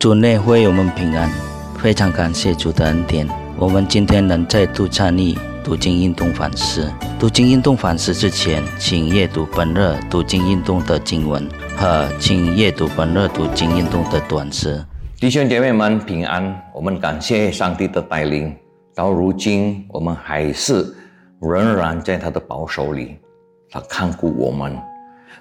主内会我们平安，非常感谢主的恩典。我们今天能再度参与读经运动反思。读经运动反思之前，请阅读本日读经运动的经文和请阅读本日读经运动的短诗。弟兄姐妹们平安，我们感谢上帝的带领。到如今，我们还是仍然在他的保守里，他看顾我们。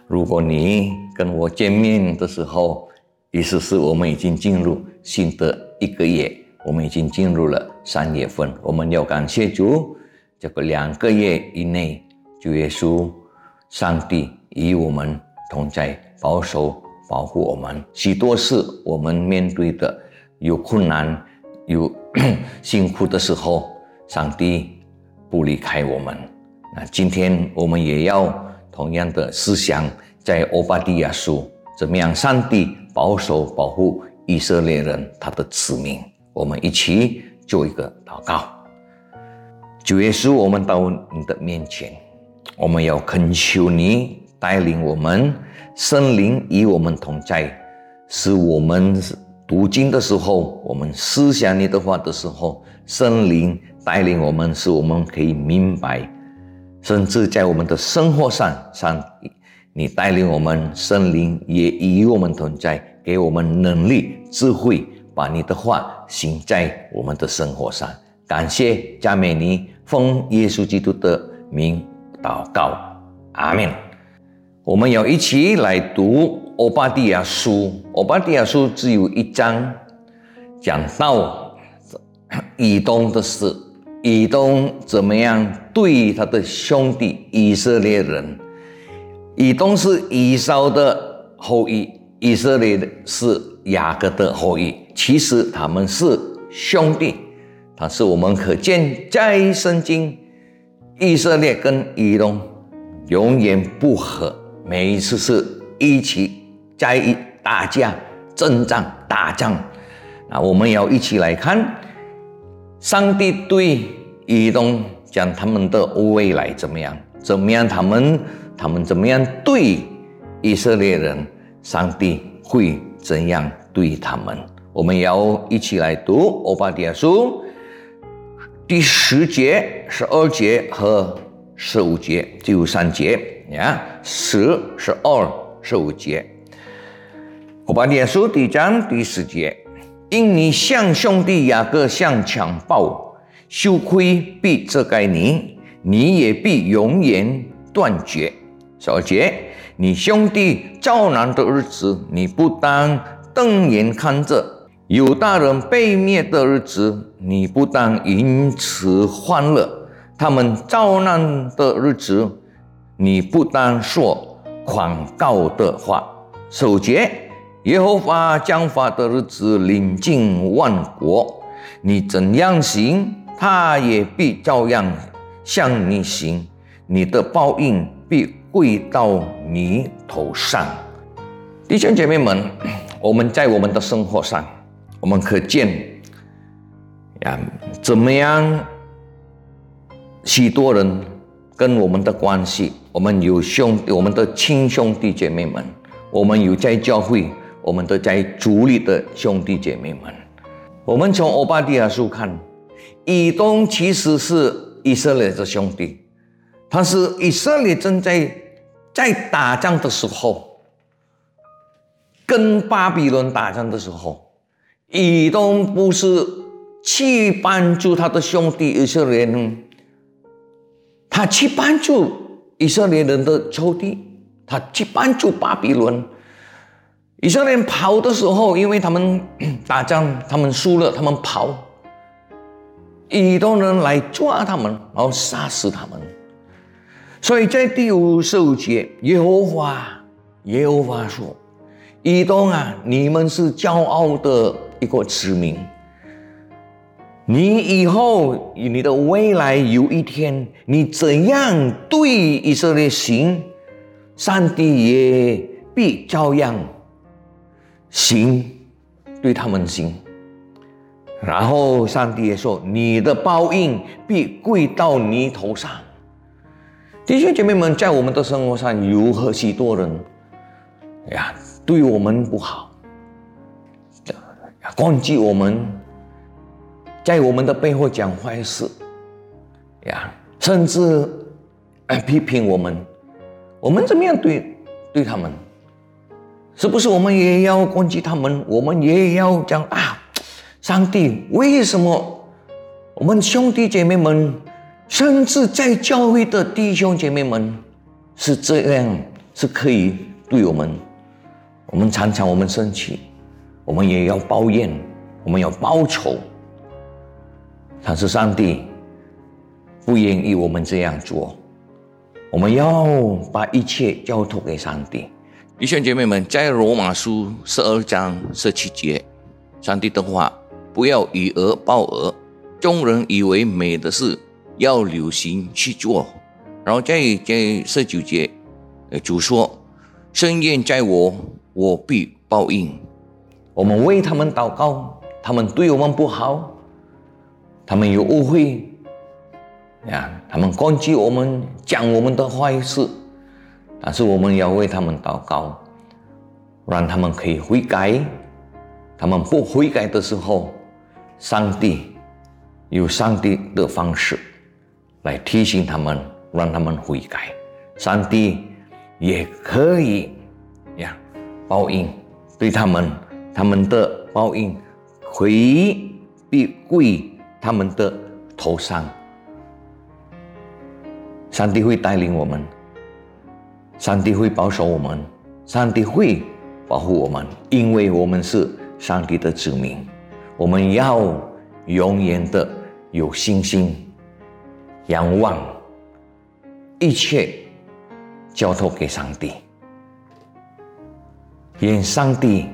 如果你跟我见面的时候，意思是我们已经进入新的一个月，我们已经进入了三月份。我们要感谢主，这个两个月以内，主耶稣、上帝与我们同在，保守保护我们。许多事我们面对的有困难、有辛苦的时候，上帝不离开我们。那今天我们也要同样的思想，在欧巴底亚书。怎么样？上帝保守保护以色列人，他的子民。我们一起做一个祷告。主耶稣，我们到你的面前，我们要恳求你带领我们，圣灵与我们同在，使我们读经的时候，我们思想你的话的时候，圣灵带领我们，使我们可以明白，甚至在我们的生活上上。你带领我们，圣灵也与我们同在，给我们能力、智慧，把你的话行在我们的生活上。感谢加美尼，奉耶稣基督的名祷告，阿门。我们要一起来读欧巴蒂亚书。欧巴蒂亚书只有一章，讲到以东的事，以东怎么样对他的兄弟以色列人。以东是以扫的后裔，以色列的是雅各的后裔。其实他们是兄弟，但是我们可见在圣经，以色列跟以东永远不和，每一次是一起在一打架、征战、打仗。那我们要一起来看，上帝对以东讲他们的未来怎么样？怎么样？他们？他们怎么样对以色列人？上帝会怎样对他们？我们要一起来读《欧巴底亚书》第十节、十二节和十五节，只有三节呀，十、十二、十五节。《欧巴底亚书》第一章第十节：因你向兄弟雅各向强暴，羞愧必遮盖你，你也必永远断绝。小杰，你兄弟遭难的日子，你不当瞪眼看着；有大人被灭的日子，你不当因此欢乐。他们遭难的日子，你不当说狂告的话。守节，耶和华将法的日子临近万国，你怎样行，他也必照样向你行。你的报应必。跪到你头上，弟兄姐妹们，我们在我们的生活上，我们可见呀，怎么样？许多人跟我们的关系，我们有兄，我们的亲兄弟姐妹们，我们有在教会，我们的在主里的兄弟姐妹们，我们从欧巴底亚书看，以东其实是以色列的兄弟。他是以色列正在在打仗的时候，跟巴比伦打仗的时候，以东不是去帮助他的兄弟以色列人，他去帮助以色列人的仇敌，他去帮助巴比伦。以色列人跑的时候，因为他们打仗，他们输了，他们跑，以东人来抓他们，然后杀死他们。所以在第五十五节，耶和华耶和华说：“以东啊，你们是骄傲的一个子民。你以后你的未来有一天，你怎样对以色列行，上帝也必照样行对他们行。然后上帝也说：你的报应必归到你头上。”弟兄姐妹们，在我们的生活上，有和许多人呀，对我们不好，攻击我们，在我们的背后讲坏事，呀，甚至批评我们，我们怎么样对对他们？是不是我们也要攻击他们？我们也要讲啊，上帝，为什么我们兄弟姐妹们，甚至在教会的弟兄姐妹们是这样，是可以对我们？我们常常我们生气，我们也要抱怨，我们要报仇。但是上帝不愿意我们这样做，我们要把一切交托给上帝。弟兄姐妹们，在罗马书十二章十七节，上帝的话：不要以恶报恶，众人以为美的事，要留心去做。然后在在十九节，呃主说：深愿在我。我必报应。我们为他们祷告，他们对我们不好，他们有误会呀，他们攻击我们，讲我们的坏事。但是我们要为他们祷告，让他们可以悔改。他们不悔改的时候，上帝有上帝的方式来提醒他们，让他们悔改。上帝也可以呀。报应对他们，他们的报应回必归他们的头上。上帝会带领我们，上帝会保守我们，上帝会保护我们，因为我们是上帝的子民。我们要永远的有信心，仰望一切交托给上帝。愿上帝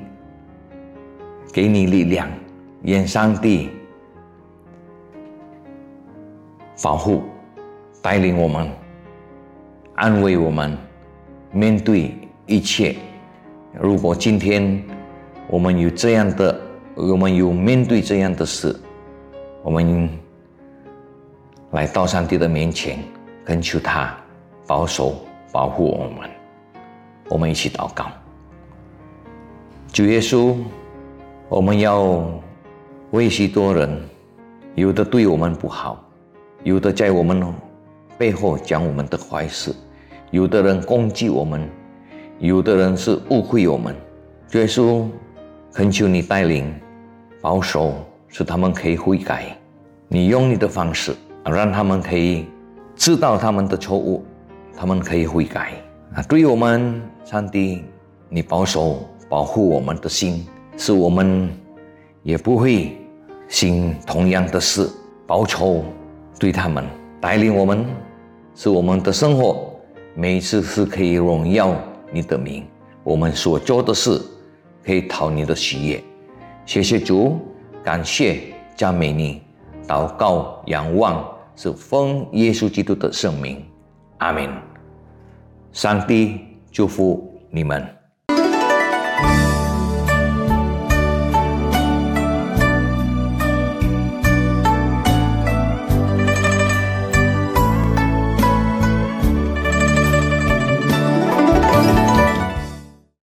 给你力量，愿上帝保护、带领我们、安慰我们，面对一切。如果今天我们有这样的，我们有面对这样的事，我们来到上帝的面前，恳求他保守、保护我们。我们一起祷告。主耶稣，我们要为许多人，有的对我们不好，有的在我们背后讲我们的坏事，有的人攻击我们，有的人是误会我们。主耶稣，恳求你带领、保守，使他们可以悔改。你用你的方式，让他们可以知道他们的错误，他们可以悔改。啊，对我们，上帝，你保守。保护我们的心，使我们也不会行同样的事报仇，对他们带领我们，使我们的生活每一次是可以荣耀你的名。我们所做的事可以讨你的喜悦。谢谢主，感谢赞美你，祷告仰望是奉耶稣基督的圣名，阿门。上帝祝福你们。